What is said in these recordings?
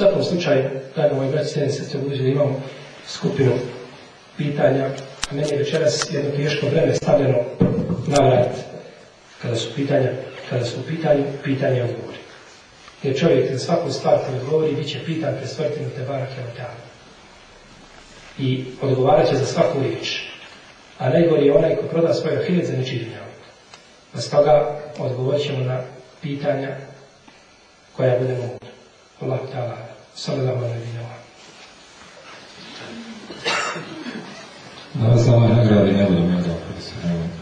svakom slučaju, dajmo, moji brat, srednje sestre, budući imamo skupinu pitanja, a meni je večeras jedno teško vreme stavljeno na vrat, kada su pitanja, kada su pitanje, pitanje odgovori. Jer čovjek za svaku stvar koju odgovori, bit će pitan svrti na te barake I odgovarat će za svaku riječ. A najgori je onaj ko proda svoje ahiret za nečiji Pa toga odgovorit ćemo na pitanja koja budemo Allah ta'ala. صلى الله عليه وسلم Da vas samo nagradi nedom je da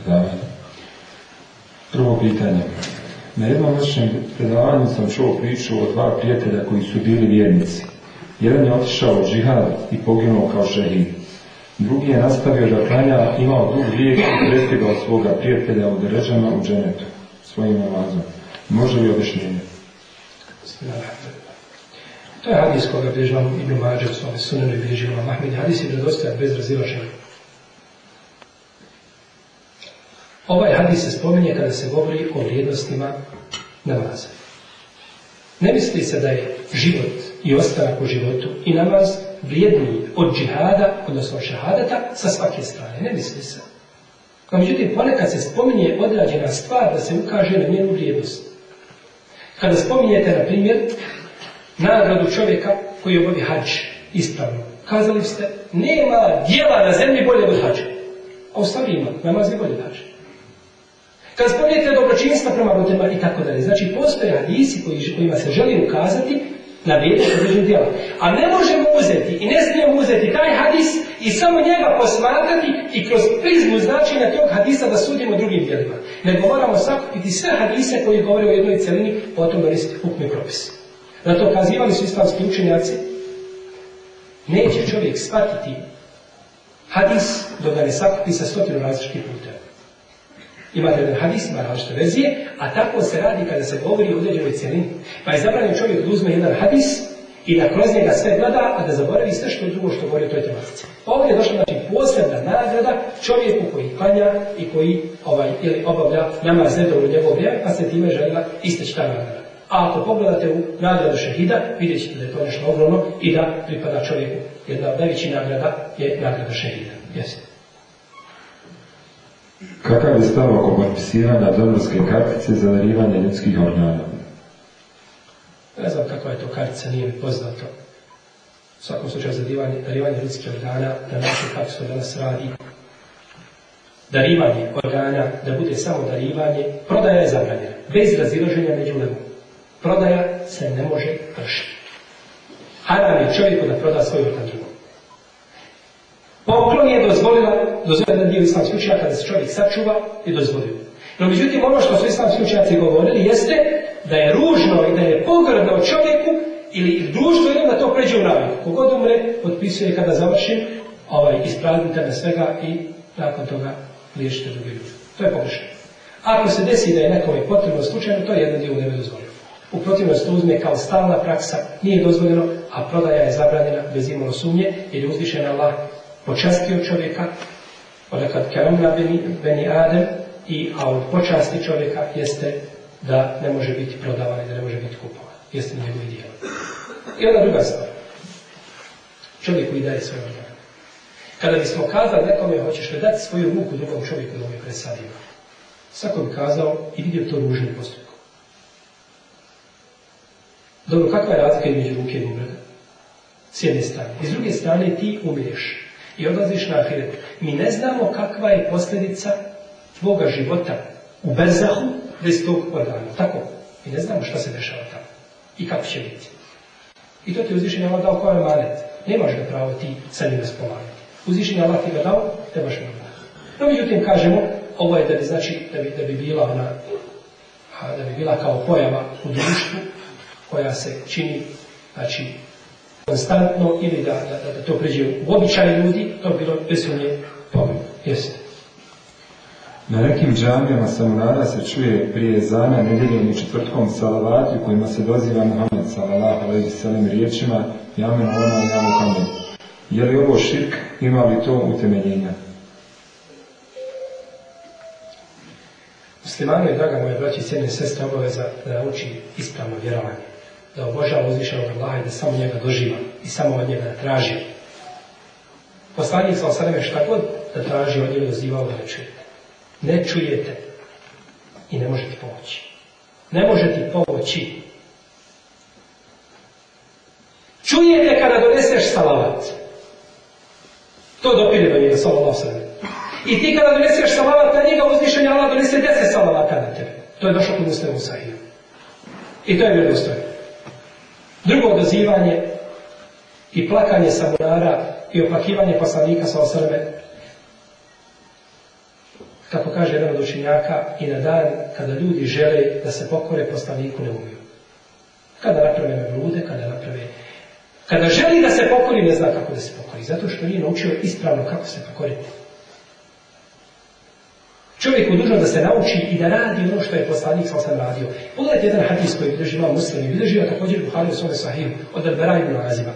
predavanje. Prvo pitanje. Na jednom vašem predavanju sam čuo priču o dva prijatelja koji su bili vjernici. Jedan je otišao u džihad i poginuo kao šehid. Drugi je nastavio da klanja, imao dug vijek i prestigao svoga prijatelja u Deređama u dženetu, svojim namazom. Može li objašnjenje? Bismillahirrahmanirrahim. To je hadis koga bilježi vam Ibn Mađe u svome sunenu i bilježi Ahmed. Hadis je vjerodostojan bez razilaženja. Ovaj hadis se spominje kada se govori o vrijednostima namaza. Ne misli se da je život i ostanak u životu i namaz vrijedniji od džihada, odnosno šahadata, sa svake strane. Ne misli se. kad međutim, ponekad se spominje odrađena stvar da se ukaže na njenu vrijednost. Kada spominjete, na primjer, nagradu čovjeka koji obavi hađ ispravno. Kazali ste, nema dijela na zemlji bolje od hađa. A u stvari ima, namaz je bolje od hađa. Kad spominjete dobročinstva prema roditeljima i tako dalje. Znači, postoje hadisi kojima se želi ukazati na vrijednost određenih djela. A ne možemo uzeti i ne smijemo uzeti taj hadis i samo njega posmatrati i kroz prizmu značenja tog hadisa da sudimo drugim djelima. Nego moramo sakupiti sve hadise koji govore o jednoj celini, potom niste hukmi propis. Na to kazivali su islamski učenjaci, neće čovjek shvatiti hadis dok ga ne sakupi sa stotinu različitih puta. Imate jedan hadis, ima različite verzije, a tako se radi kada se govori o određenoj cijelini. Pa je zabranjen čovjek da uzme jedan hadis i da kroz njega sve gleda, a da zaboravi sve što drugo što govori o toj tematici. Pa ovdje je došla znači, posebna nagrada čovjeku koji klanja i koji ovaj, ili obavlja namaz u njegovu vrijeme, pa se time želila isteći ta nagrada. A ako pogledate u nagradu šehida, vidjet ćete da je to nešto ogromno i da pripada čovjeku. Jedna od najvećih nagrada je nagrada šehida. Jeste. Kakav je stav oko potpisivanja donorske kartice za darivanje ljudskih organa? Ne znam kakva je to kartica, nije mi poznato. U svakom slučaju za darivanje ljudskih organa, da način kako se danas radi, darivanje organa, da bude samo darivanje, prodaja je zabranjena, bez raziloženja među prodaja se ne može vršiti. Haram je čovjeku da proda svoju vrtan drugom. Poklon je dozvolila, dozvolila jedan dio islamskih učenjaka da se čovjek sačuva i dozvolio. No međutim, ono što su islamski učenjaci govorili jeste da je ružno i da je pogrdno čovjeku ili društvo ili da to pređe u naviku. Kogod umre, potpisuje kada završim, ovaj, ispravite me svega i nakon toga liječite drugi ljudi. To je pogrešno. Ako se desi da je nekome potrebno slučajno, to je jedan dio u nebe dozvolio. U protivno se uzme kao stalna praksa, nije dozvoljeno, a prodaja je zabranjena bez imalo sumnje, jer je uzvišen Allah počastio čovjeka, odakad karamna beni, Adem, i, a od počasti čovjeka jeste da ne može biti prodavan i da ne može biti kupovan. Jeste njegovi dijela. I onda druga stvar. Čovjek koji daje svoje organe. Kada bismo kazali nekome hoćeš li dati svoju ruku drugom čovjeku da mu je presadio, svako bi kazao i vidio to ružni postupak. Dobro, kakva je razlika između ruke i uvreda? S jedne strane. I s druge strane ti umiješ i odlaziš na ahiret. Mi ne znamo kakva je posljedica tvoga života u Berzahu bez tog organa. Tako? Mi ne znamo šta se dešava tamo i kako će biti. I to ti uzvišenje Allah dao kao manet. Nemaš ga pravo ti sa njim raspolagati. Uzvišenje Allah ti ga dao, trebaš dao. No međutim kažemo, ovo je da bi znači da bi, da bi bila ona a, da bi bila kao pojava u društvu koja se čini znači, konstantno ili da, to pređe u običaj ljudi, to bilo bez sumnje Jeste. Na nekim džamijama samunara se čuje prije zana nedjeljom i četvrtkom salavati u kojima se doziva Muhammed salala s samim riječima Jamen ona ja Muhammed. Je li ovo širk? Ima li to utemeljenja? Muslimano je, draga moje braći i sestre, obaveza da uči ispravno vjerovanje da obožava uzvišenog Allaha i da samo njega doživa i samo od njega da traži. Poslanik sa osaneme šta god da traži od njega dozivao da ne čujete. Ne čujete i ne možete pomoći. Ne možete pomoći. Čujete kada doneseš salavat. To dopire do njega, sallallahu sallam. I ti kada doneseš salavat na njega, uzvišenja Allah donese deset salavata na tebe. To je došlo kod Ustavu sahiju. I to je vjerostojno. Drugo odazivanje i plakanje samodara i opakivanje poslanika sa osrme, kako kaže jedan od učenjaka, i na dan kada ljudi žele da se pokore poslaniku ne umiju. Kada naprave blude, kada naprave... Kada želi da se pokori, ne zna kako da se pokori, zato što nije naučio ispravno kako se pokoriti. Čovjek je dužan da se nauči i da radi ono što je poslanik sa osam radio. Pogledajte jedan hadis koji bilježi imao muslim i bilježi ga također Buhari u svome sahiju od Albera ibn Azima.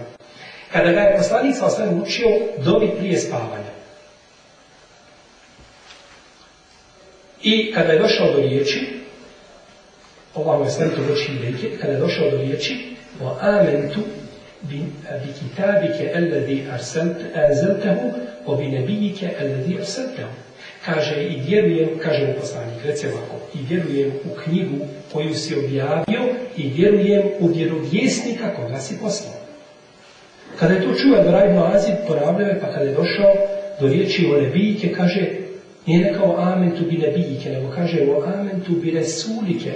Kada ga je poslanik sa osam učio dobi prije spavanja. I kada je došao do riječi, ovam je sve to doći ilike, kada je došao do riječi, o amentu bi, bi kitabike alladhi arsaltahu, o bi nabijike alladhi arsaltahu. Kaže, i vjerujem, kaže mu poslanik, reci ovako, i vjerujem u knjigu koju si objavio i vjerujem u vjerovjesnika koga si poslao. Kada je to čuo Ebraj Moazid, je, pa kada je došao do riječi o nebijike, kaže, nije rekao amen tu bi nebijike, nego kaže o amen tu bi resulike,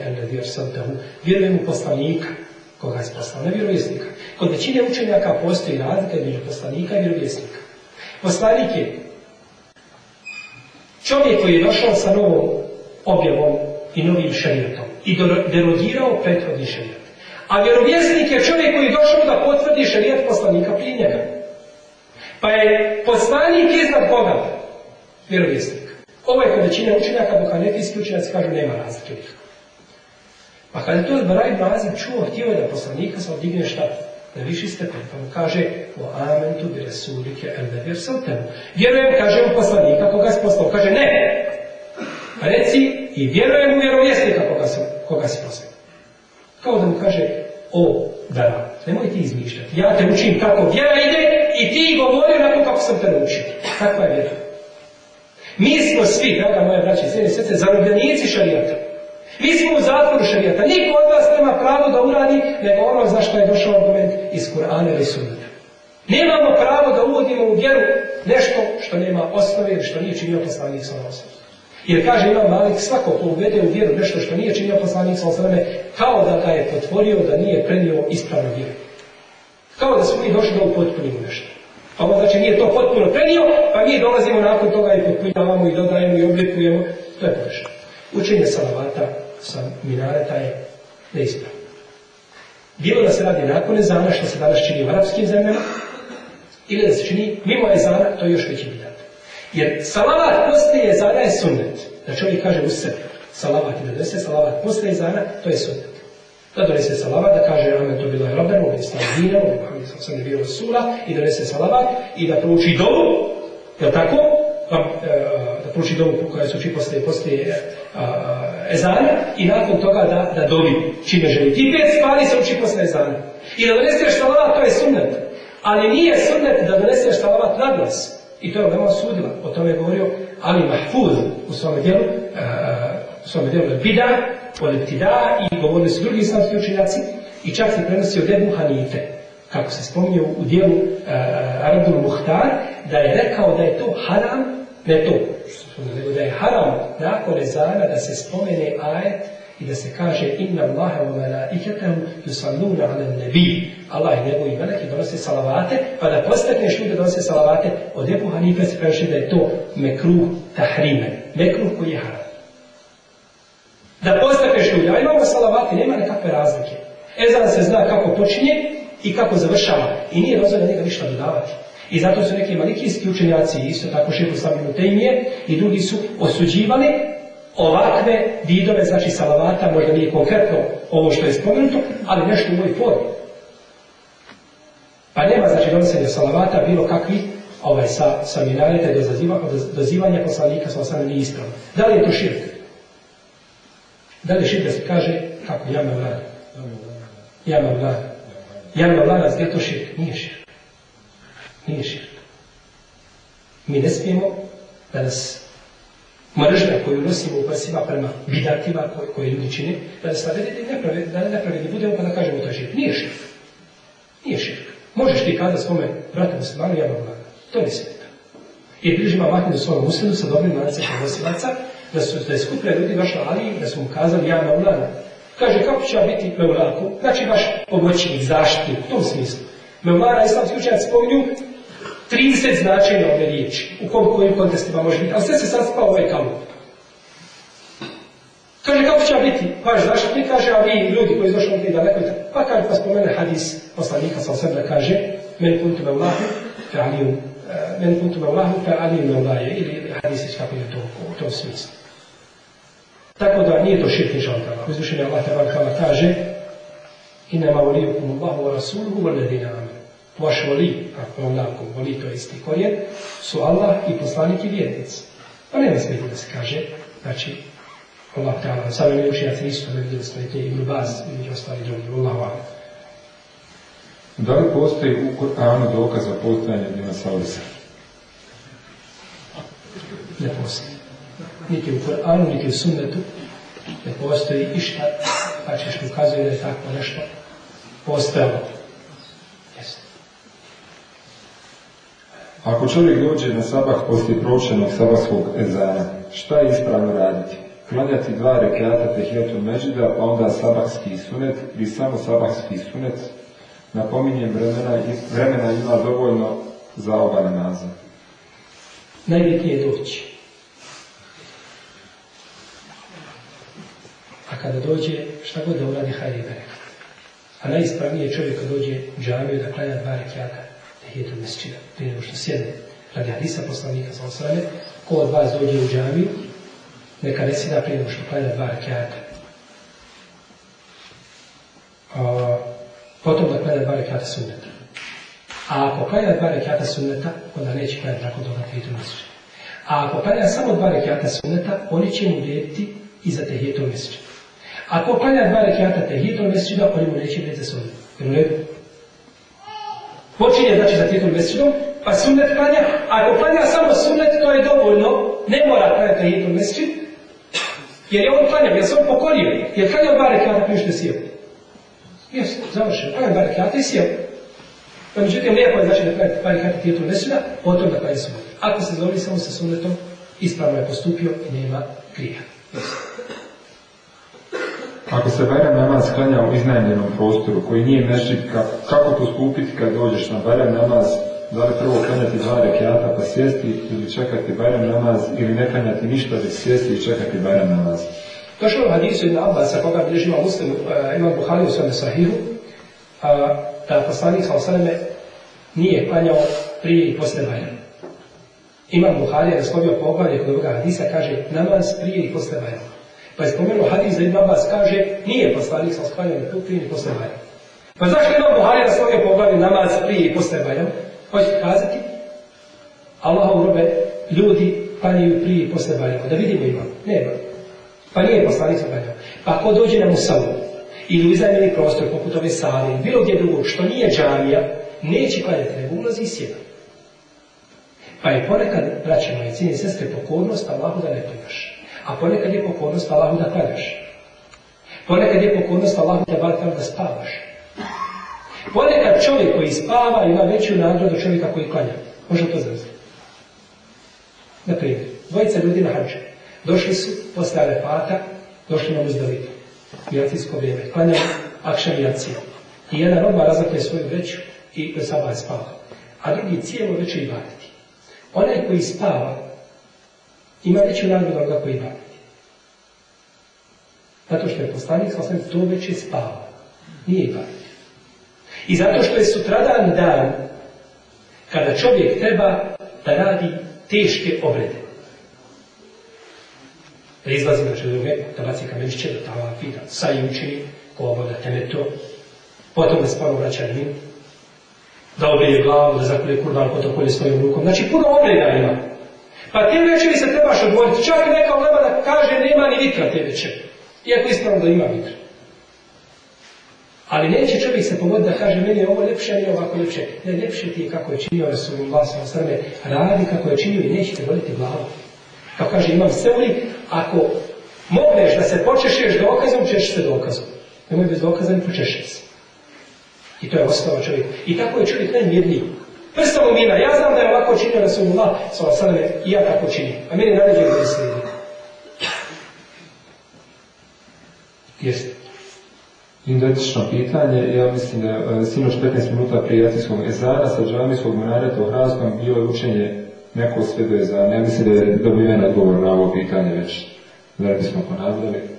vjerujem u poslanika koga si poslao, ne vjerovjesnika. Kod većine učenjaka postoji razlika među poslanika i vjerovjesnika. Poslanik Čovjek koji je došao sa novom objavom i novim šarijetom i derogirao prethodni šarijet. A vjerovjesnik je čovjek koji je došao da potvrdi šarijet poslanika prije njega. Pa je poslanik iznad Boga vjerovjesnik. Ovo je kod većine učenjaka, dok hanefijski učenjaci kažu nema razlike. Pa kada je to Baraj Brazim čuo, htio je da poslanika se odigne šta? na dakle, viši stepen. Pa mu kaže, o amentu bi resulike el saltemu. Vjerujem, kaže u poslanika koga si poslao. Kaže, ne. Pa reci i vjerujem u vjerovjesnika koga si, koga poslao. Kao da mu kaže, o, da, nemoj ti izmišljati. Ja te učim kako vjera ide i ti govori onako kako sam te naučio. Takva je vjera. Mi smo svi, draga moja braća i srednje zarobljenici šarijata. Mi smo u zatvoru šarijata. Niko od vas nema pravo da uradi nego ono za što je došao argument iz Kur'ana ili Sunnata. Nemamo pravo da uvodimo u vjeru nešto što nema osnove ili što nije činio poslanik sa Jer kaže Imam Malik, svako ko uvede u vjeru nešto što nije činio poslanik sa kao da ga je potvorio da nije prenio ispravnu vjeru. Kao da smo mi došli da upotpunimo nešto. Pa on znači nije to potpuno prenio, pa mi dolazimo nakon toga i potpunjavamo i dodajemo i oblikujemo. To je pošto. Učenje salavata sa minareta je neispravno. Bilo da se radi nakon ezana, što se danas čini u arapskim zemljama, ili da se čini mimo ezana, to je još veći bidat. Jer salavat poslije ezana je sunnet. Da znači, čovjek kaže u sebi, salavat i da donese salavat posle ezana, to je sunnet. Da donese salavat, da kaže Amen, to bilo je Robert, ovdje je Slavina, ovo je Muhammed, sam je bio Rasula, i donese salavat, i da prouči dolu, je tako? E, pruči dovu koja se uči poslije, poslije e, i nakon toga da, da dobi čime želi. Ti pet stvari se uči poslije ezana. I da doneseš salavat, to je sunnet. Ali nije sunnet da doneseš salavat na glas. I to je Lema sudila. O tome je govorio Ali Mahfuz u svome djelu, e, u svome djelu Bida, Poleptida i govorili su drugi islamski učenjaci i čak se prenosi od Ebu Hanife kako se spominje u dijelu uh, e, Arabul Muhtar, da je rekao da je to haram ne to nego da je haram nakon ezana da se spomene ajet i da se kaže inna Allahe wa malaikatahu yusalluna ala nabi Allah i njegovi meleki donose salavate pa da postakneš ljudi donose salavate od Ebu Hanife se kaže da je to mekruh tahrimen mekruh koji je haram da postakneš ljudi a imamo salavate nema nekakve razlike ezan se zna kako počinje i kako završava i nije dozvoljeno njega ništa dodavati i zato su neki malikijski učenjaci, isto tako šeho slavljeno temije, i drugi su osuđivali ovakve vidove, znači salavata, možda nije konkretno ovo što je spomenuto, ali nešto u ovoj formi. Pa nema, znači, donosenja salavata bilo kakvih ovaj, sa, sa minarete dozaziva, dozivanja poslanika sa osam nije Da li je to širk? Da li je širk da se kaže kako? Jama vlada. Jama vlada. Jama vlada, gdje to širk? Nije širk. Nije širk. Mi ne smijemo da nas mržnja koju nosimo u prsima prema bidatima koje, ljudi čine, da nas navedete i da nepravedni budemo ono pa da kažemo to je širk. Nije širk. Nije širk. Možeš ti kada svome brate muslimanu, ja vam To je smeta. I bližima u svojom muslimu sa dobrim lancem nosilaca, da su da je skupne ljudi došla Ali da su mu kazali ja ulana. Kaže, kako će vam biti ulaku, Znači vaš pomoćnik, zaštitnik, u tom smislu. Me Meulana islamski učenjaci spominju 30 značenja ove riječi, u kom kojim kontestima može biti, ali sve se spa ovaj kalup. Kaže, kako će biti vaš zaštitnik? Kaže, a vi ljudi koji izdošli ovdje daleko, pa kaže, pa spomene hadis poslanika sa sebe, kaže, men kuntu me ulahu, fe alijun, eh, men puntu me ulahu, fe alijun me ulaje, ovaj, ili hadis je kako je to u tom smislu. Tako da nije to širk inša Allah. Uzvišenje Allah te kaže, inama ulijukum Allahu wa rasuluhu wa ladina Vaš voli, ako je onako voli, to je isti korijen, su Allah i poslanik i vjernic. Pa nema smetno da se kaže, znači, Allah ta'ala, sami mi učinjaci nisu to vidjeli smo i te Baz i ostali drugi, Allah vam. Da li postoji u Kur'anu dokaz za postojanje dinosaurusa? Ne postoji. Niti u Koranu, niti u sunnetu ne postoji išta, znači pa što ukazuje da je tako nešto postojalo. Ako čovjek dođe na sabah poslije proučenog sabahskog ezana, šta je ispravno raditi? Klanjati dva rekata tehijetu međuda pa onda sabahski sunet ili samo sabahski sunet. Napominjem, vremena, vremena ima dovoljno za oba namaza. Najvjetnije je doći. A kada dođe, šta god da uradi, hajde i A najispravnije čovjek kad dođe u džaviju da klanja dva rekata to mesčida, prije nego što sjedne. Radi dakle, hadisa poslanika sa osrame, ko od vas dođe u džamiju, neka ne sjeda prije nego što klanja dva rekiata. Potom da klanja dva rekiata sunneta. A ako klanja dva rekiata sunneta, onda neće klanjati nakon toga to mesčida. A ako klanja samo dva rekiata sunneta, oni će mu vrijediti i za tehijetom mesčida. Ako klanja dva rekiata tehijetom mesčida, oni mu neće vrijediti za sunnetu. Jer u redu? Počinje znači za tijekom mesečnom, pa sunnet klanja. Ako klanja samo sunnet, to je dovoljno, ne mora klanjati na jednom jer je on klanjao, jer se on pokorio, jer klanjao bare kljata prije što je sjeo. Jes, završio, klanjao bare kljata i sjeo. Pa međutim, lijepo je znači da klanjati bare kljata tijekom mesečina, potom da klanja sunnet. Ako se zadovolji samo sa sunnetom, ispravno je postupio i nema grija. Jesu. Ako se Bajram namaz klanja u iznajemljenom prostoru koji nije mešik, kako postupiti kad dođeš na Bajram namaz? Da li prvo klanjati dva rekiata pa sjesti ili čekati Bajram namaz ili ne klanjati ništa da pa sjesti i čekati Bajram namaz? što je u hadisu jedna Abbas, koga bliži muslim, e, ima Buhari u svome sahihu, a, da poslanik sa nije klanjao prije i posle Bajram. Imam Buhari je naslovio poglavlje kod druga hadisa, kaže namaz prije i posle pa je spomenuo hadis da Ibn kaže nije poslanik sa sklanjanje tu prije i posle bajan. Pa zašto Imam Buharija svoje poglavi namaz prije i posle Hoćete Hoće kazati Allahov robe ljudi panjaju prije i posle bajan. Da vidimo imam. Nema. Pa nije poslanik sa bajan. Pa ako dođe u savu ili izajmeni prostor poput ove sale bilo gdje drugo što nije džamija, neće klanjati nego ulazi i sjeda. Pa je ponekad, braće moje cijene sestre, pokornost Allahu da ne primaš. A ponekad je pokornost Allahu da klanjaš. Ponekad je pokornost Allahu da bar da spavaš. Ponekad čovjek koji spava ima veću nagradu čovjeka koji klanja. Može to zamisliti. Naprijed, dvojica ljudi na hađu. Došli su posle Arefata, došli iz uzdalitu. Jacijsko vrijeme. Klanjaju akšan jaciju. I jedan odmah razakne svoju veću i sada je spava. A drugi cijelo veće i Onaj koji spava, ima veću nagradu onoga koji ima. Zato što je poslanik sa osvijem to već je Nije i I zato što je sutradan dan kada čovjek treba da radi teške obrede. Da izlazi na druge, da baci kamenišće, da tavafi, da sajuči, ko tebe temeto, potom da spavno vraća njim, da obrije glavu, da zakolje kurban, ko to svojim rukom. Znači, puno obreda ima. Pa te večeri se trebaš odvojiti. Čak i neka ulema da kaže nema ni vitra te večeri. Iako ispravno da ima vitra. Ali neće čovjek se pogoditi da kaže meni je ovo ljepše, a ovako ljepše. Ne, ljepše ti je kako je činio su sa srme. Radi kako je činio i neće te voliti glavu. Kao pa kaže imam seuli, ako mogneš da se počešeš dokazom, ćeš se dokazom. Nemoj bez dokaza ni počešeš se. I to je ostalo čovjek. I tako je čovjek najmjerniji. Prstom mina, ja znam da je ovako činio Rasulullah, sva sveme, i ja tako činim. A meni naređuje da je slijedio. Jeste. Indotično pitanje, ja mislim da je e, sinoć 15 minuta prije jacijskog ezana sa džamijskog monareta u Hraznom bilo je učenje neko sve do ezana. Ja mislim da je dobiven odgovor na ovo pitanje već da bismo ponavljali.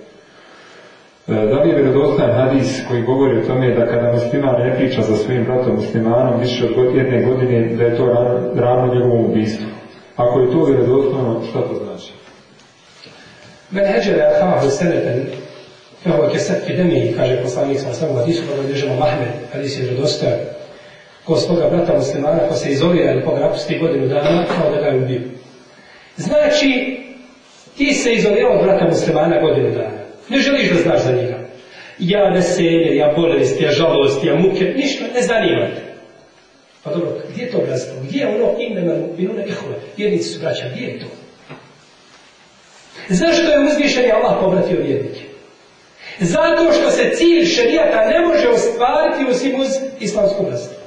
E, da li je vjerodostojan hadis koji govori o tome da kada musliman ne priča sa svojim bratom muslimanom više od jedne godine da je to ravno njegovom ubistvu? Ako je to vjerodostojno, što to znači? Men heđere ahahu seneten, evo je set epidemiji, kaže poslanik sam sam hadisu, kada odrežemo Mahmed, hadis je vjerodostojan, ko svoga brata muslimana, ko se izolira ili koga napusti godinu dana, kao da ga je ubio. Znači, ti se izolirao od brata muslimana godinu dana. Ne želiš da znaš za njega. Ja veselje, ja bolest, ja žalost, ja muke, ništa ne zanima Pa dobro, gdje je to bratstvo? Gdje je ono imena na ihove? Vjernici su braća, gdje je to? Zašto je uzvišeni Allah povratio vjernike? Zato što se cilj šarijata ne može ostvariti osim uz islamsko bratstvo.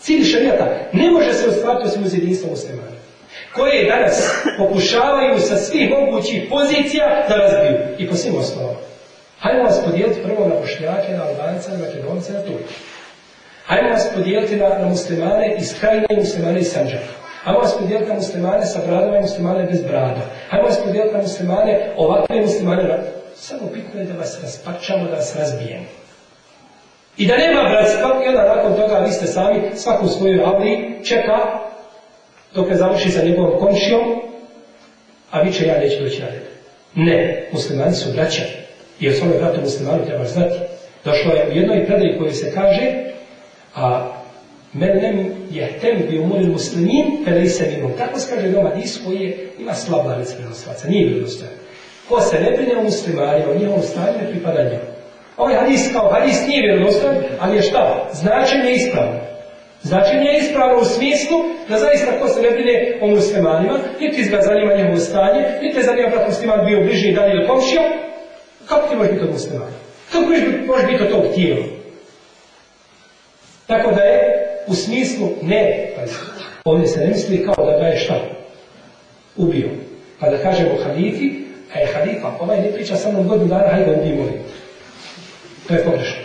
Cilj šarijata ne može se ostvariti osim uz jedinstvo muslimana. Koje danas pokušavaju sa svih mogućih pozicija da razbiju i po svim osnovama. Hajde vas podijeliti prvo na Bošnjake, na Albanca, na Makedonce, na Turke. Hajde vas podijeliti na, na muslimane iz Krajine i muslimane iz Sanđaka. Hajmo vas podijeliti na muslimane sa bradama i muslimane bez brada. Hajmo vas podijeliti na muslimane ovakve muslimane... Samo bitno je da vas raspačamo, da vas razbijemo. I da nema bratstva, i onda nakon toga vi ste sami, svaku svoju avliji čeka dok je završi sa njegovom komšijom, a vi će ja neće doći na Ne, muslimani su braća. I o svome bratu muslimanu trebaš znati. Došlo je u jednoj predaji koji se kaže a men nem je tem bi umuri muslimin pele se minom. Tako se kaže doma dis koji je, ima slab lanac prenosilaca, nije vjerodostojan. Ko se ne brine o muslimanima, o njihovom stanju ne pripada njemu. Ovaj hadis kao hadis nije vjerodostojan, ali je šta? Značenje je ispravno. Značenje je ispravno u smislu da zaista ko se ne brine o muslimanima, niti ga zanima njegovo stanje, niti zanima kako musliman bio bliži i dalje ili kako ti možeš biti od muslimana? Kako možeš biti od tog tijela? Tako da je u smislu ne, pazi, ovdje se ne misli kao da ga je šta ubio. Pa da kažemo halifi, a je halifa, ovaj ne priča samo godinu dana, hajde ga ubijemo. To je pogrešno.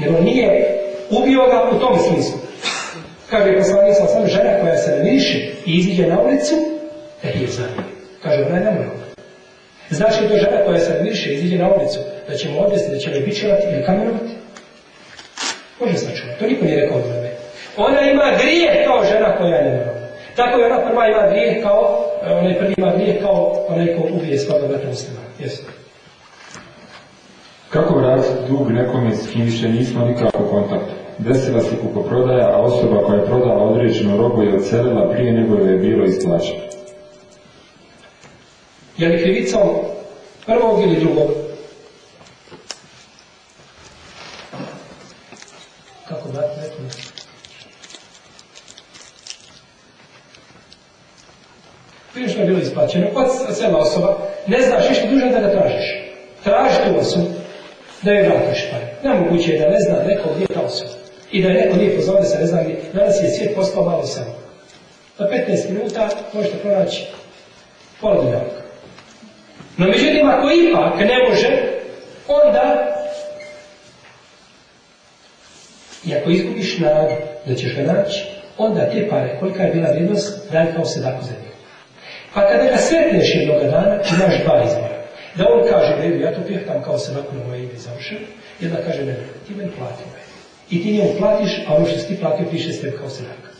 Jer on nije ubio ga u tom smislu. Kaže poslanik sa sam žena koja se miši, i iziđe na ulicu, da e, je zanima. Kaže, ona je Znači to žena koja se više iziđe na ulicu, da ćemo odvesti, da ćemo je pičevati ili kamenovati. Može sačuvati, to niko nije rekao od mene. Ona ima grije kao žena koja je Tako je ona prva ima grije kao, e, onaj prvi ima grije kao onaj ko ubije svoga vrta muslima. Jesu. Kako vratiti dug nekome s kim više nismo nikako kontakt. Desila se prodaja, a osoba koja je prodala određenu robu je odselila prije nego je bilo isplaćeno. Je li krivicom prvog ili drugog? Kako da rekli? što je bilo isplaćeno. Kod sela osoba, ne znaš više duže da ga tražiš. Traži tu osobu da je vratiš pare. Nemoguće je da ne zna neko gdje je ta osoba. I da je neko nije pozvao da se ne zna gdje. Danas je svijet postao malo samo. Na 15 minuta možete pronaći pola no međutim, ako ipak ne može, onda i ako izgubiš nadu da ćeš ga naći, onda te pare, kolika je bila vrijednost, daj kao se za njega. Pa kada ga sretneš jednog dana, imaš dva izbora. Da on kaže, ne, ja to tam kao se nakon moje ime završen, jedna kaže, ne, ti meni plati me. I ti njemu platiš, a ono što si ti platio piše s kao sedaka.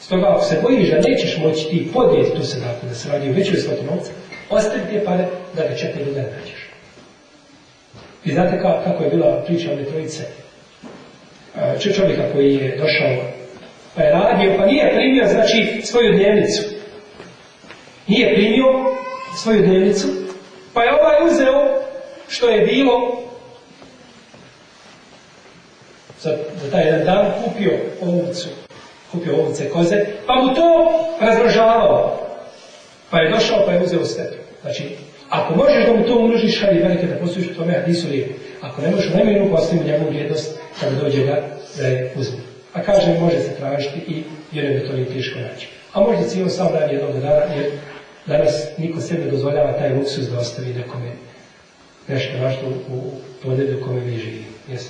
Stoga, ako se bojiš da nećeš moći ti podijeti tu sedaku, da se radi u većoj svoti novca, Ostavi te pare da ga četiri dana nađeš. I znate kako je bila priča ove trojice? Če čovjeka koji je došao, pa je radio, pa nije primio, znači, svoju dnevnicu. Nije primio svoju dnevnicu, pa je ovaj uzeo što je bilo za, za taj jedan dan kupio ovcu, kupio ovce koze, pa mu to razdražavao. Pa je došao pa je uzeo sebe. Znači, ako možeš da mu to umnožiš, hajde velike da u tome, a nisu lijepi. Ako ne možeš, najmanju ruku ostavi njegovu vrijednost kada dođe da, da je uzme. A kaže, može se tražiti i vjerujem da to nije teško naći. A možda si on sam radi jednog dana, jer danas niko sebe dozvoljava taj luksus da ostavi nekome nešto važno u podredu u kome mi živimo. Jesi?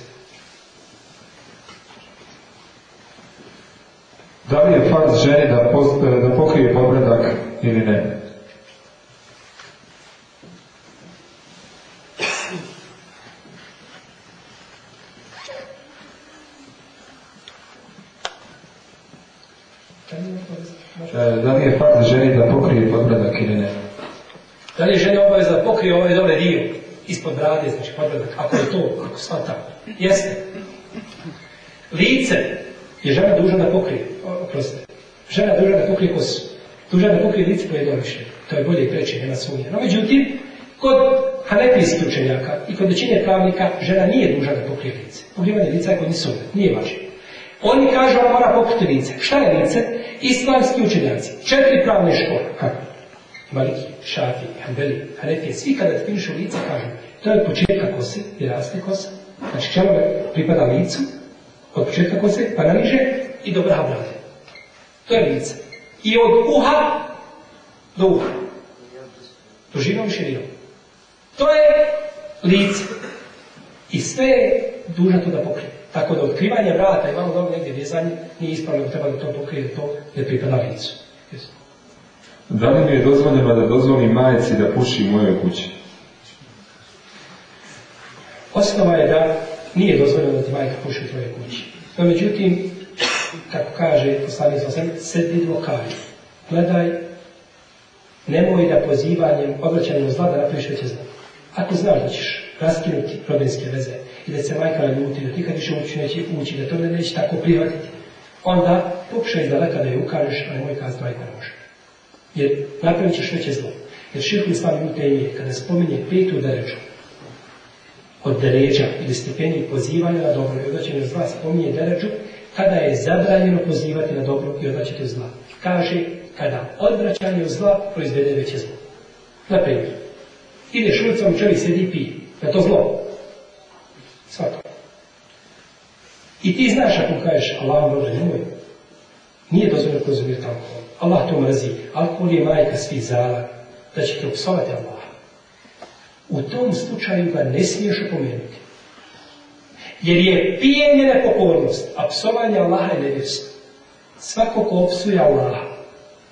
Da li je farz žene da, post, da pokrije povredak E, ili ne. Da li je farz želi da pokrije podbradak ili ne? Da li je žena obaveza da pokrije ovaj dole dio ispod brade, znači podbradak, ako je to, ako sva tako. Jeste. Lice je žena dužna da pokrije, oprostite. Žena dužna da pokrije kosu. Duža da pokrije lice je pojedinačno. To je bolje i preče, nema sumnje. No, međutim, kod hanefijskih učenjaka i kod većine pravnika, žena nije duža da pokrije lice. Pokrivanje lica je kod nije važno. Oni kažu, ona mora pokriti lice. Šta je lice? Islamski učenjaci, četiri pravne škole, kako? Maliki, Šafi, Hanbeli, Hanefije, svi kada pišu lice kažu, to je početka kose, i raste kose. znači čelo pripada licu, od početka kose pa naniže i dobra To je lice. I od uha do uha. Dužinom širinom. To je lice. I sve je duža to da pokrije. Tako da otkrivanje vrata i malo dobro negdje vjezanje nije ispravno, treba da to pokrije, to ne pripada licu. Da li mi je dozvoljeno da dozvoli majici da puši u mojoj kući? Osnova je da nije dozvoljeno da ti majka puši u tvojoj kući. međutim, kako kaže poslanik sa sebi lokali. Gledaj, nemoj da pozivanjem, obraćanjem zla da napraviš veće zlo. Ako znaš da ćeš raskinuti rodinske veze i da se majka ljuti, da ti kad više uči neće ući, da to ne neće tako prihvatiti, onda pokušaj da leka da je ukažeš, a nemoj kazati majka ne može. Jer napravit ćeš veće zlo. Jer je islam je kada spominje petu deređu, od deređa ili stepeni pozivanja na dobro i odvraćanje zla spominje deređu kada je zabranjeno pozivati na dobro i odvraćati zla. Kaže, kada odvraćanje zla proizvede veće zlo. Na primjer, ideš ulicom, čovjek sedi i pije. Je to zlo? Svako. I ti znaš ako kažeš, Allah može, nemoj. Nije dozvoljeno konzumirati alkohol. Allah to mrzi. Alkohol je majka svih zala. Da će te upsovati Allah. U tom slučaju ga ne smiješ upomenuti jer je pijenje nepokornost, a psovanje Allaha je nevjerstvo. Svako ko opsuje Allaha,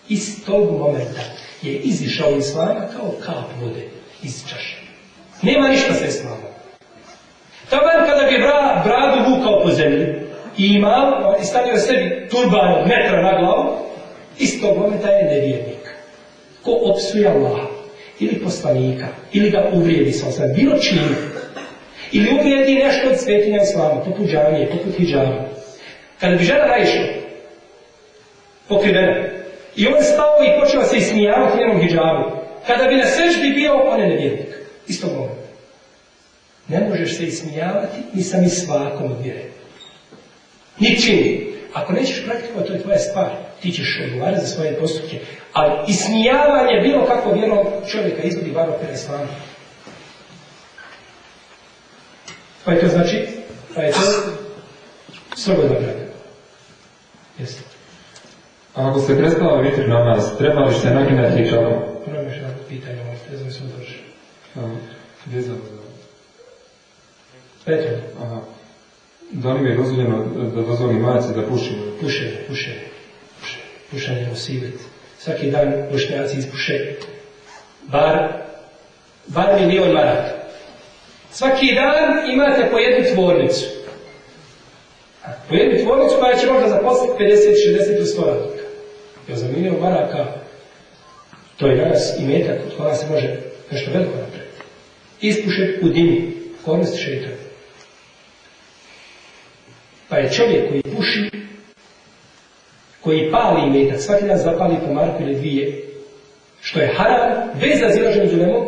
iz tog momenta je izišao iz slana kao kap vode iz čaše. Nema ništa se Tako Taman kada bi bra, bradu vukao po zemlji i imao, i stavio sebi turban metra na glavu, iz tog momenta je nevjernik. Ko opsuje Allaha, ili poslanika, ili ga uvrijedi sa bilo čini, ili umjeti nešto od svetinja islama, poput džanije, poput hijjana. Kada bi žena naišla, pokrivena, i on stao i počeo se ismijavati njenom hijjanu, kada bi na sežbi bio, on je Isto govor. Ne možeš se ismijavati ni sa mi svakom od vjere. Ničim. Ako nećeš praktikovati, to je tvoja stvar. Ti ćeš odgovarati za svoje postupke. Ali ismijavanje bilo kako vjerom čovjeka izgledi varo pera islama. Pa je to znači, pa je to je vremena. Jesi. A ako se prestala vitri nas, treba li se naginati žalom? Prvo mi žalom pitanje, ovo ste znam sam došli. Gdje za... Petro. Aha. Da li mi je dozvoljeno da dozvoli majice da pušimo? Puše, puše. Pušanje pušenje je osivit. Svaki dan bošnjaci ispuše bar, bar milion maraka. Svaki dan imate po jednu tvornicu. Po jednu tvornicu koja će možda zaposliti 50, 60 ili 100 za milijon maraka, to je danas i metak od koja se može nešto veliko napraviti. ispušet u dimu, korist šeitan. Pa je čovjek koji puši, koji pali metak, svaki dan zapali po marku ili dvije, što je haram, bez razilaženja džulemom,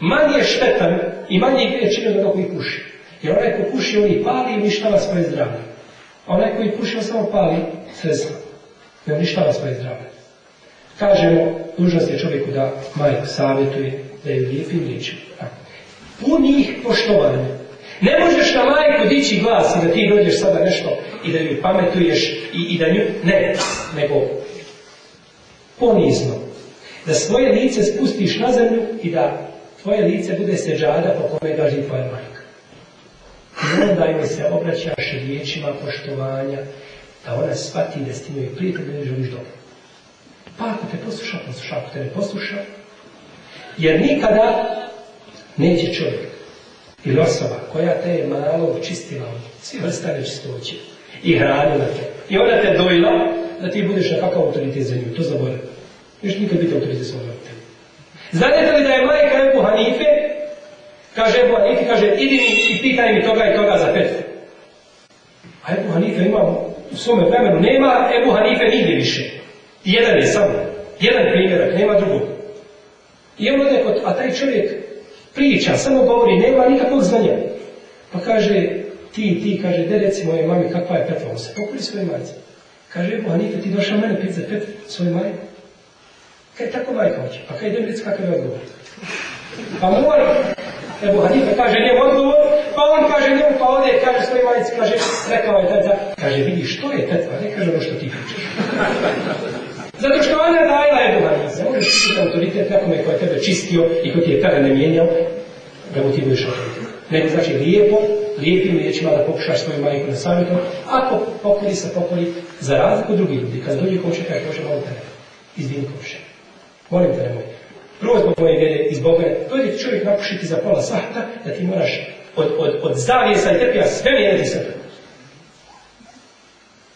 manje štetan i manje grije čini od onoga koji puši. Jer onaj ko puši, on i pali i uništava svoje zdravlje. A onaj koji puši, on samo pali sredstva. I uništava svoje zdravlje. Kažemo, dužnost je čovjeku da majku savjetuje, da je lijepim riječima. Puni ih poštovanje. Ne možeš na majku dići glas i da ti dođeš sada nešto i da ju pametuješ i, i da nju... Ne, nego ponizno. Da svoje lice spustiš na zemlju i da tvoje lice bude seđada po kome gaži tvoja majka. I onda joj se obraćaš riječima poštovanja, da ona shvati da ste joj prijatelj ne želiš dobro. Pa ako te posluša, posluša, ako te ne posluša, jer nikada neće čovjek ili osoba koja te je malo očistila od svih vrsta nečistoće i hranila te. I ona te dojela da ti budeš kakav autoritet za nju, to zaboravim. Još nikad biti autoritet za Znate li da je majka Ebu Hanife, kaže Ebu Hanife, kaže idi mi i pitaj mi toga i toga za petku. A Ebu Hanife ima u svome vremenu, nema Ebu Hanife nigdje više. Jedan je samo, jedan primjerak, nema drugog. I on kod, a taj čovjek priča, samo govori, nema nikakvog znanja. Pa kaže, ti, ti, kaže, de reci moje mami kakva je petva, on se pokori svoje majice. Kaže, Ebu Hanife, ti došao mene pit za petvu, svoje majice? Kaj tako majka hoće? Pa kaj idem vidjeti kakav je odgovor? Pa mora. Ebu Hanifa kaže njemu odgovor, pa on kaže njemu, pa ovdje, kaže svoj majici, kaže, rekao je tata, kaže, vidi što je a ne kaže ono što ti hoćeš. Zato što ona dajla Ebu Hanifa. ne možeš čistiti autoritet nekome koji je tebe čistio i koji ti je tada ne da mu ti budeš autoritet. Nego znači lijepo, lijepim riječima da pokušaš svoju majku na savjetu, ako pokoli se pokoli za razliku drugih ljudi, kad dođe komšija, kaže, može malo tebe, izvini Molim te nemoj. Prvo zbog moje vjere i zbog mene. To je čovjek napušiti za pola sata da ti moraš od, od, od zavijesa i trpija sve vjeriti sebe.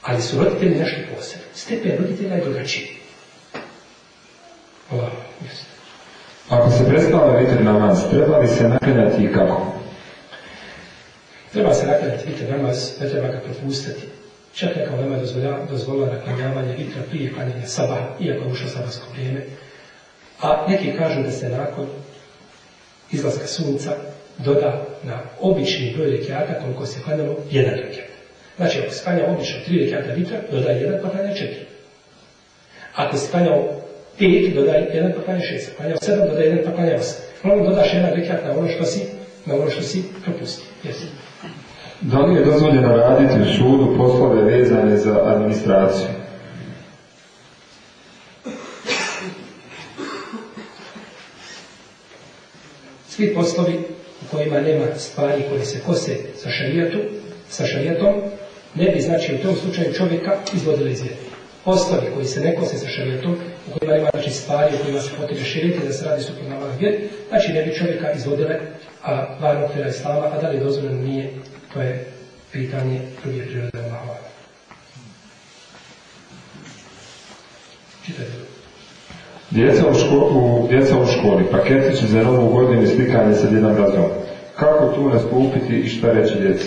Ali su roditelji nešto posebno. stepe roditelja je drugačiji. Hvala. Ako se prestala vitr namaz, treba li se nakljenjati i kako? Treba se nakljenjati vitr namaz, ne treba ga propustati. Čak neka nema dozvolila naklanjavanje vitra prije klanjenja sabah, iako je ušlo sabahsko vrijeme, a neki kažu da se nakon izlaska sunca doda na obični broj rekiata koliko se klanjalo jedan rekiat. Znači, ako se klanja obično tri rekiata vitra, dodaj jedan, pa klanja četiri. Ako se klanjao pet, dodaj jedan, pa klanja šest. Klanjao sedam, dodaj jedan, pa klanja osam. Uglavnom, dodaš jedan rekiat na ono što si, na ono što si propustio. Jesi. Da li je dozvoljeno raditi u sudu poslove vezane za administraciju? Svi poslovi u kojima nema stvari koje se kose sa šarijetom, sa šarijetom, ne bi znači u tom slučaju čovjeka izvodili iz vjeri. Poslovi koji se ne kose sa šarijetom, u kojima nema znači, stvari u kojima se potrebe širiti da se radi suprotno vjeri, znači ne bi čovjeka izvodile a van okvira islama, a da li dozvoljeno nije, to je pitanje druge prirode Allahova. Čitajte. Djeca u, ško, djeca u školi, paketići za novu godinu i slikanje sa djedan razom. Kako tu nas poupiti i šta reći djeci?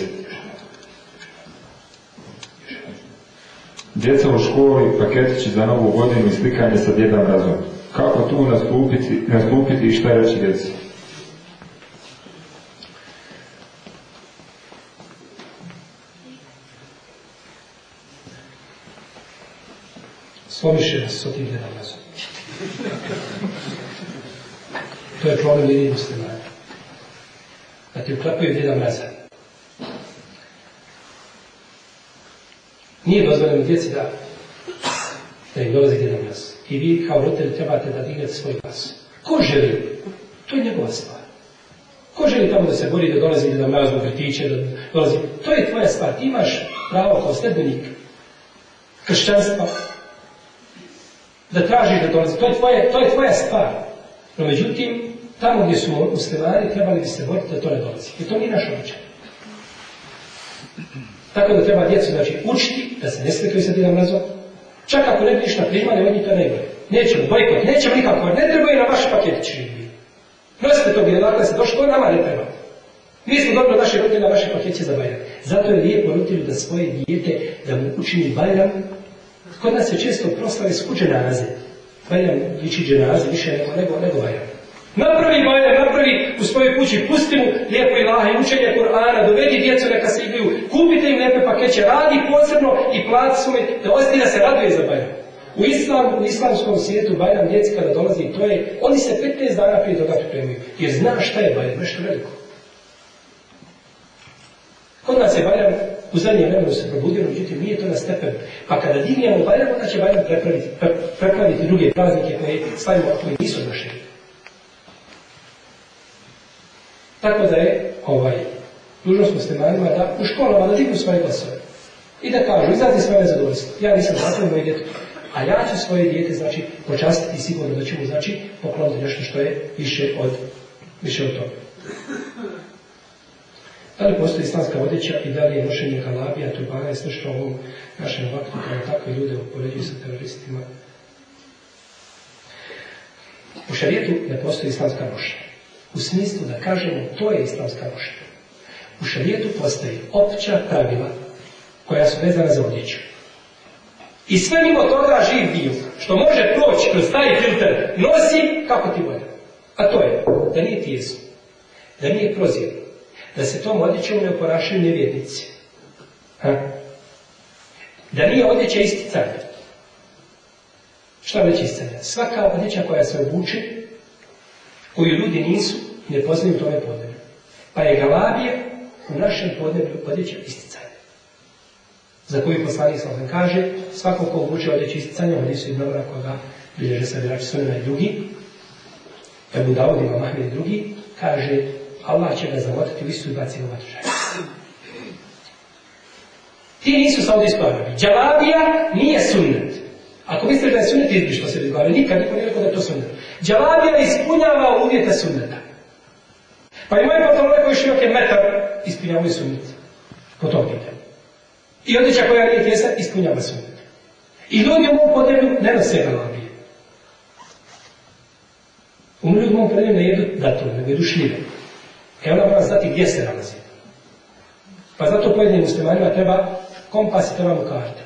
Djeca u školi, paketići za novu godinu i slikanje sa djedan razom. Kako tu nas nastupiti i šta reći djeci? Slomiše nas od razom. To je problem jednih muslimana. Da ti uklapaju jedan mrazan. Nije dozvoljeno djeci da da im dolazi na mraz. I vi kao roditelj trebate da dignete svoj glas. Ko želi? To je njegova stvar. Ko želi tamo da se bori, da dolazi da mraz u vrtiće, da dolazi... To je tvoja stvar. Ti imaš pravo kao sredbenik, kršćanstva da kaže da dolazi. To je tvoja, to je tvoja stvar. No međutim, tamo gdje su muslimani trebali bi se voditi da to ne dolazi. I to nije naš običaj. Tako da treba djecu znači, učiti da se ne slikaju sa dinom razom, Čak ako ne bi ništa primali, oni to ne gore. Nećemo bojkot, nećemo nikako, ne trebaju na vaš paketić ribi. Nosite to gdje dakle se došlo, nama ne treba. Mi smo dobro naše rutine, na vaše paketiće za Bajram. Zato je lijepo rutinu da svoje dijete, da mu učini Bajram Kod nas se često proslave skuđe dženaze. valja pa ići dženaze, više nema nego, nego Napravi bajram, napravi u svojoj kući, pusti mu lijepo i i učenje Kur'ana, dovedi djecu neka se igriju, kupite im lijepe pakeće, radi posebno i plati svoj, da ostaje da se raduje za U, islam, u islamskom svijetu bajram djeci kada dolazi, to je, oni se 15 dana prije toga pripremuju, jer zna šta je bajram, nešto veliko. Kod nas je bajram u zadnjem vremenu se probudilo, međutim nije to na stepen. Pa kada dignemo Bajram, pa onda će valjda prepraviti prepraviti druge praznike koje stavimo, a koji nisu došli. Tako da je ovaj, dužnost muslimanima da u školama da dignu svoje glasove. I da kažu, izrazi svoje zadovoljstvo. Ja nisam zatim moj djetu. A ja ću svoje dijete, znači, počastiti sigurno da ću mu, znači, pokloniti nešto što je više od, više od toga. Da li postoji islamska odjeća i da li je nošenje halabija, turbana i što ovom našem vaktu kao takve ljude upoređuju sa teroristima? U šarijetu ne postoji islamska nošenja. U smislu da kažemo to je islamska nošenja. U šarijetu postoji opća pravila koja su vezana za odjeću. I sve mimo toga živ bio, što može proći kroz taj filter, nosi kako ti volja. A to je da nije tijesno, da nije prozirno, da se tom odjećom ne oporašaju nevjednici. Da nije odjeća isticanja. Šta već isticanja? Svaka odjeća koja se obuče, koju ljudi nisu, ne poznaju tome podneblju. Pa je Galavija u našem podneblju odjeća isticanja. Za koju poslanik sam kaže, svako ko obuče odjeća isticanja, oni su i dobra koga bilježe vjerači, svojima i drugi, Ebu Dawud, Imam Ahmed i drugi, kaže Allah će ga zavoditi, u istu i baci u vatru. Ti nisu sada Arabi. Džalabija nije sunnet. Ako mislite da je sunnet, izbiš što se bi nikad niko nije rekao da je to sunnet. Džalabija ispunjava uvjete sunneta. Pa i moje pantalone koji širok je metar, ispunjavaju sunnet. Po tom pitanju. I odjeća koja nije tjesa, ispunjava sunnet. I ljudi u mom podneblju ne nose galabije. U u mom podneblju ne jedu datove, nego jedu šljive. E ona mora znati gdje se nalazi. Pa zato pojedinim muslimanima treba kompas i treba mu karta.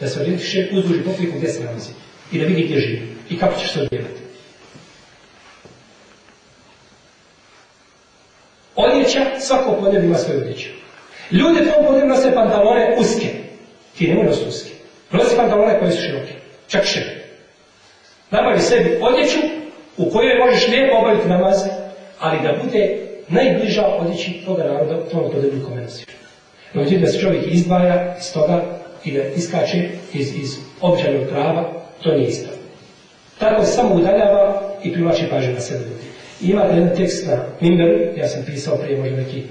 Da se orientiše uzduži popliku gdje se nalazi. I da vidi gdje živi. I kako ćeš se odjevati. Odjeća, svako podneblje ima svoju odjeću. Ljudi tom podneblju nose pantalone uske. Ti nemoj nositi uske. Nosi pantalone koje su široke. Čak šire. Nabavi sebi odjeću u kojoj možeš lijepo obaviti namaze, ali da bude najbliža odjeći toga naroda u tom dodeblju kome No da se čovjek izdvaja iz toga i da iskače iz, iz običajnog prava, to nije isto. Tako samo udaljava i privlači pažnju na sebe I imate jedan tekst na Mimberu, ja sam pisao prije možda neki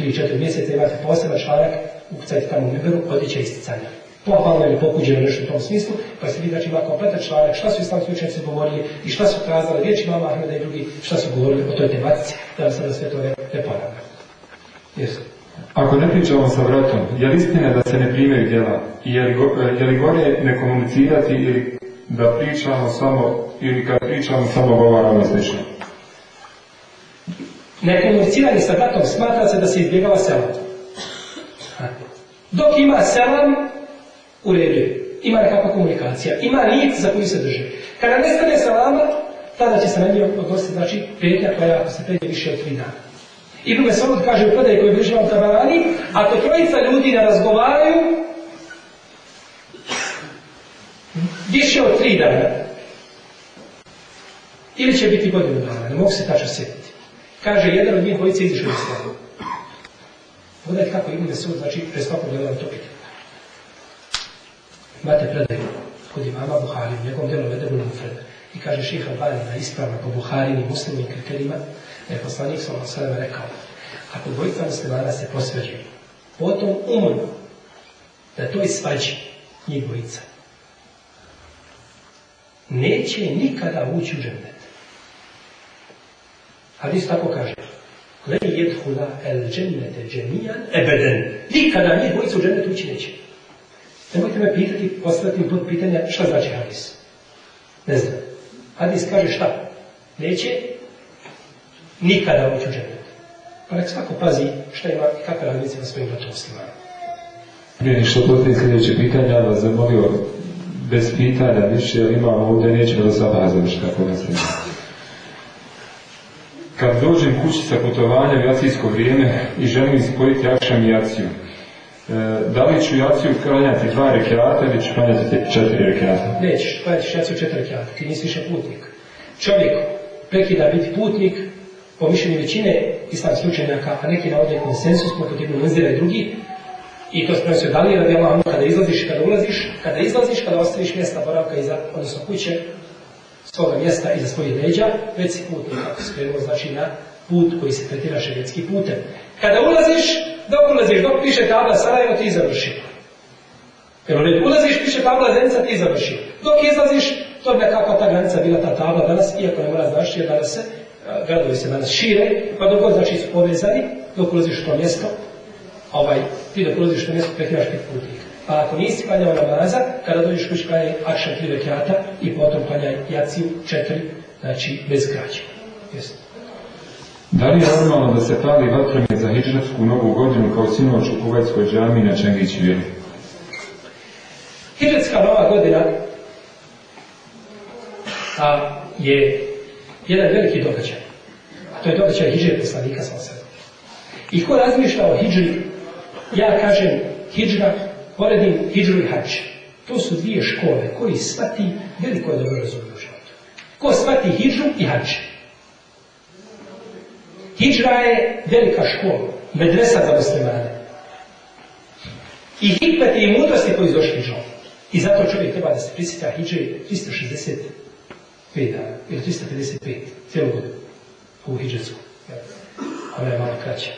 3-4 mjeseca, imate poseban članak, ukucajte tamo u Mimberu, odjeća isticanja pohvalno ili pokuđeno nešto u tom smislu, pa se vidi znači ima kompletan članak šta su islamski učenci govorili i šta su kazali riječi mama Ahmeda i drugi, šta su govorili o toj tematici, da vam sada sve to ne, ne ponavlja. Yes. Ako ne pričamo sa vratom, je li istina da se ne primaju djela? I je li, e, gore ne komunicirati ili da pričamo samo, ili kad pričamo samo govaramo i slično? Nekomuniciranje sa vratom smatra se da se izbjegava selam. Dok ima selam, u redu Ima nekakva komunikacija. Ima nit za koju se drže. Kada nestane salama, tada će se na njoj odnositi znači, prijetnja koja ako se prije više od tri dana. druga Mesud kaže u prdaj koji bliži vam tabarani, ako trojica ljudi ne razgovaraju više od tri dana, ili će biti godinu dana, ne mogu se tačno sjetiti. Kaže, jedan od njih dvojice izišao iz slavu. Pogledajte kako se se znači, presvako svakog to pitanje. Imate predaju kod imama Buhari, u njegovom djelu Vedebu Mufred. I kaže ših Albani na isprava po Buhari i muslimim kriterijima, da je poslanik Salom sveme rekao, ako dvojica muslimana se posveđuju, potom umru, da to isvađi njih dvojica. Neće nikada ući u džennet. Ali isto tako kaže, Len jedhula el džennete džemijan ebeden. Nikada njih dvojica u džennet ući neće. Nemojte me pitati, postaviti put pitanja šta znači hadis. Ne znam. Hadis kaže šta? Neće nikada ući u džennet. Pa nek svako pazi šta ima i kakve razlice na svojim bratovskim Prije ništa postoji sljedeće pitanje, ja vas zamolio bez pitanja više, jer imamo ovdje neće da sam šta kako nas ne. Kad dođem kući sa putovanja u jacijsko vrijeme i želim ispojiti akšam i jaciju, E, da li ću jaciju klanjati dva rekiata ili ću klanjati četiri rekiata? Nećeš, jaciju četiri rekiata, ti nisi više putnik. Čovjek prekida biti putnik, po mišljenju većine islamskih učenjaka, a neki navode konsensus, poput Ibn Menzira i drugi, i to spremno se dalje, radi Allah, kada izlaziš i kada ulaziš, kada izlaziš, kada ostaviš mjesta boravka iza, odnosno kuće, svoga mjesta iza svojih leđa, već si putnik, ako skrenuo, znači na put koji se tretira ševjetski putem. Kada ulaziš, dok ulaziš, dok piše tabla Sarajevo, ti završi. Jer ono ulaziš, piše tabla Zenica, ti završi. Dok izlaziš, to je kako ta granica bila ta tabla danas, iako ne mora znaš, jer danas se, e, gradovi se danas šire, pa dok god su znači, povezani, dok ulaziš u to mjesto, ovaj, ti dok ulaziš u to mjesto, prekiraš pet A Pa ako nisi klanjao ono namaza, kada dođeš kući klanjaj akšan tri vekjata i potom klanjaj jaciju četiri, znači bez građe. Jesi. Da li je normalno da se pali vatrame za hijđarsku novu godinu kao sinoć u Kuvetskoj džami na vjeru? Hijđarska nova godina a, je jedan veliki događaj. A to je događaj hijđar poslanika sa osadom. I ko razmišlja o hijđari, ja kažem hijđra, poredim hijđru i hađ. To su dvije škole koji svati veliko dobro razumiju Ko svati hijđru i hađ. Hidžra je velika škola, medresa za muslimane. I hikmeti i mudrosti koji došli hidžom. I zato čovjek treba da se prisjeća hidžri 365 dana, ili 355, cijelu godinu, u hidžarsku. Ona je malo kraća.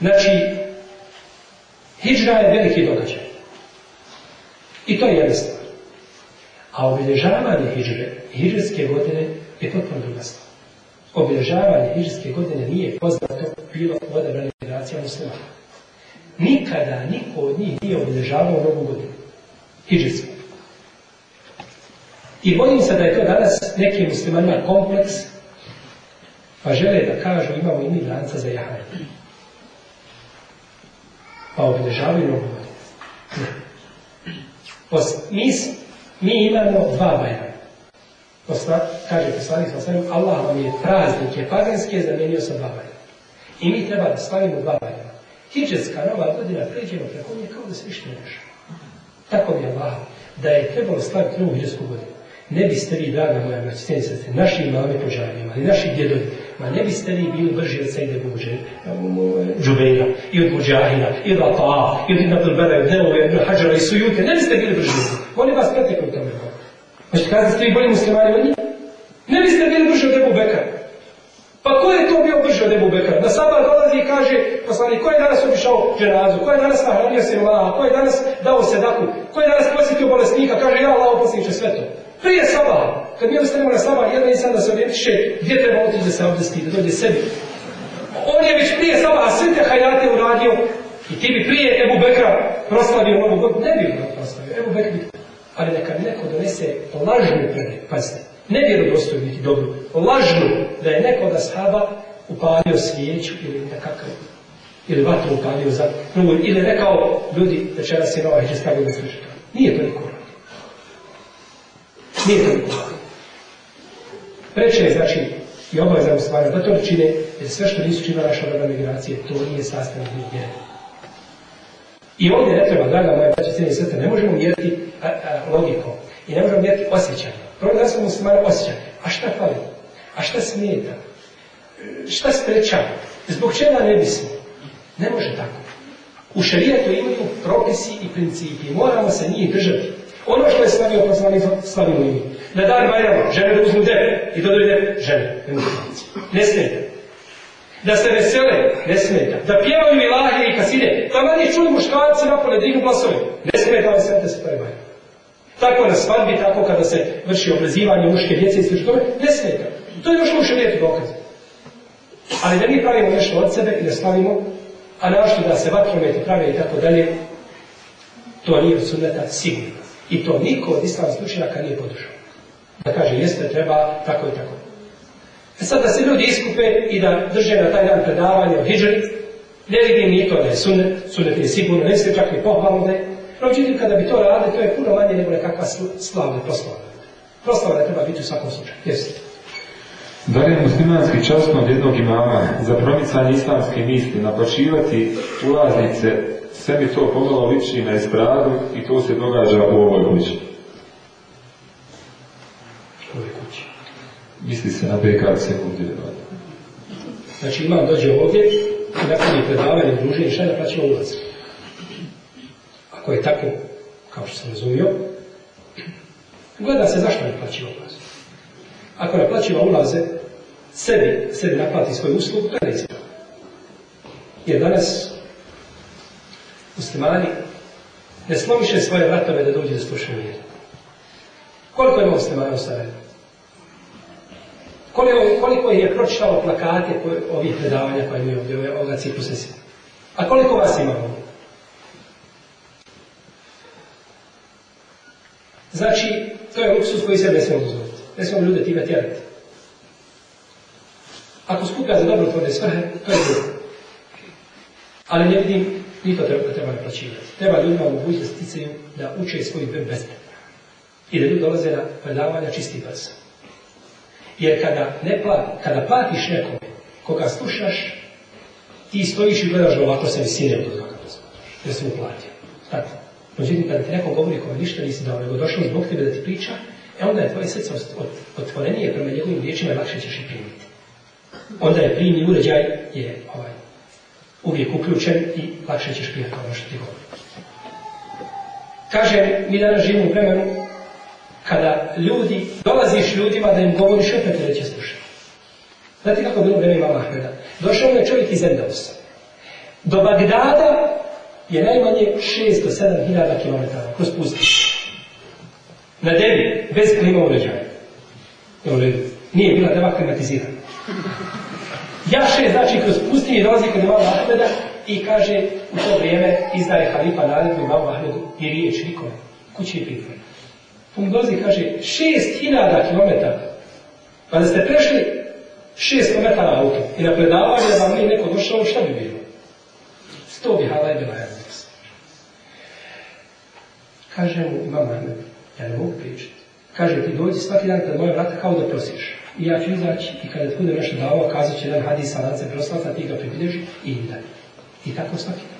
Znači, hidžra je veliki događaj. I to je jedna stvar. A obilježavanje hiđre, godine je potpuno druga stvar. Obilježavanje hiđarske godine nije poznato bilo u generacija muslima. Nikada niko od njih nije obilježavao novu godinu. I bojim se da je to danas nekim muslimanima kompleks, pa žele da kažu imamo i mi lanca za jahanje. Pa obilježavaju novu godinu. Mi mi imamo dva Bajrama. Posla, kaže poslanik sa svemu, Allah vam je praznike paganske zamijenio sa dva Bajrama. I mi treba da stavimo dva Bajrama. Hidžetska nova godina pređemo preko nje kao da se više ne Tako bi Allah da je trebalo slaviti novu hidžetsku godinu ne biste vi, draga moja naši imame ali naši djedovi, ma ne biste vi bili brži od Sejde Buđe, Džubeira, i od Muđahina, i od Ataa, i od Ibn Abdelbera, i od i od Hađara, i Sujute, ne biste bili brži od njih. Oni vas pretekli u tome. Znači, kažete ste vi bolji muslimani od njih? Ne biste bili brži od Ebu Bekara. Pa ko je to bio brži od Ebu Bekara? Da sabah dolazi i kaže, poslani, ko je danas obišao dženazu? Ko je danas nahranio se Ko je danas dao sedaku? Ko je danas posjetio bolesnika? Kaže, ja Allah posjeću sve to. Prije sabah, kad mi ostavimo na sabah, jedan insan da se orijentiše gdje treba otići da se obdesti, da dođe sebi. On je već prije a sve te hajate uradio i ti bi prije Ebu Bekra proslavio ovu godinu. Ne bi ono proslavio, Ebu Bekra bi. Ali neka neko donese lažnu predaj, pazite, ne dostoju niti dobro, lažnu da je neko da ashaba upalio svijeću ili nekakav ili vatru upalio za ili rekao ljudi večeras je nova će stavio Nije to nikoli. Nije to je znači i obaveza stvari da to ne čine, jer sve što nisu činila naša vrna migracije, to nije sastavno vjere. I ovdje ne treba, draga moja braća, cijeli sveta, ne možemo mjeriti a, i ne možemo mjeriti osjećanje. Prvo da smo muslimani osjećanje. A šta fali? A šta smijeta? Šta sprečava? Zbog čega ne bismo? Ne može tako. U šarijetu imaju propisi i principi. Moramo se njih držati. Ono što je stavio poslanik, stavio i mi. Na dan Bajrama, žene da uzmu dete i da dojde žene. Ne smeta. Da se vesele, ne smeta. Da pjevaju i lahe i kaside. Da manje čuju muškarci ne dignu glasove. Ne smeta vam sve da se prema. Tako na svadbi, tako kada se vrši obrazivanje muške djece i sl. ne smeta. To je došlo u šarijetu dokaz. Ali da mi pravimo nešto od sebe i da stavimo, a našto da se vatrometi prave i tako dalje, to nije od sunneta sigurno. I to niko od islamskih učenjaka nije podržao. Da kaže, jeste, treba, tako i tako. E sad da se ljudi iskupe i da drže na taj dan predavanje o hijđari, ne vidim ni to da je sunet, sunet je sigurno, ne čak i pohvalno da je. kada bi to rade, to je puno manje nego nekakva slavna proslava. Proslava da treba biti u svakom slučaju. Jeste. Da li je muslimanski časno od jednog imama za promicanje islamske misli napočivati ulaznice sve mi to pomalo liči na ispravu i to se događa u ovoj ulici. Što kući? Misli se na BK sekundi Znači imam dođe ovdje i nakon je predavanje druženje šta da plaćamo ulaz. Ako je tako, kao što sam razumio, gleda se zašto ne plaćamo ulaz. Ako ne plaćamo ulaze, sebi, sebi naplati svoj uslugu, to je Jer danas muslimani ne slomiše svoje vratove da dođe da slušaju vjeru. Koliko je muslimana u Sarajevo? Koliko, koliko je pročitalo plakate ovih predavanja koje mi ovdje, ove, se cikluse A koliko vas ima ovdje? Znači, to je luksus koji se ne smemo dozvoliti. Ne smemo ljude time tjerati. Ako skuplja za dobro tvorne svrhe, to je dobro. Ali ne vidim i to treba, treba naplaćivati. Treba ljudima omogućiti da sticaju da uče svoj ben besplatno. I da ljudi dolaze na predavanja čisti brzo. Jer kada, ne plati, kada platiš nekome koga slušaš, ti stojiš i gledaš ovako sa visinom kod koga Jer si mu platio. Znate, međutim, kada ti neko govori kome ništa nisi dao, nego došao zbog tebe da ti priča, e onda je tvoje srce otvorenije prema njegovim riječima i lakše ćeš i primiti. Onda je primi uređaj je ovaj, uvijek uključen i lakše ćeš prijatelj ono što ti govori. Kaže, mi danas živimo u vremenu kada ljudi, dolaziš ljudima da im govoriš opet da će slušati. Znate kako je bilo vreme imama Ahmeda? Došao je čovjek iz Endausa. Do Bagdada je najmanje 6 do 7 hiljada kilometara, kroz pustiš. Na debi, bez klima uređaja. Nije bila deva klimatizirana. Jaše, znači, kroz pustinje dolazi kod imama Ahmeda i kaže, u to vrijeme izdaje halifa naredbu imamu Ahmedu i riječ nikome. Kući je pritvor. On dolazi kaže, šest hiljada kilometara. Pa da ste prešli šest kilometara auto i na predavanje da vam nije neko došao, šta bi bilo? Sto bi hala je bila jedna. Kaže mu, imam Ahmed, ja ne mogu pričati. Kaže, ti dođi svaki dan pred moje vrata kao da prosiš. I ja ću izaći i kada bude nešto davao, kazat će jedan hadis, a se proslata, ti ga pripideš i ide. I tako svaki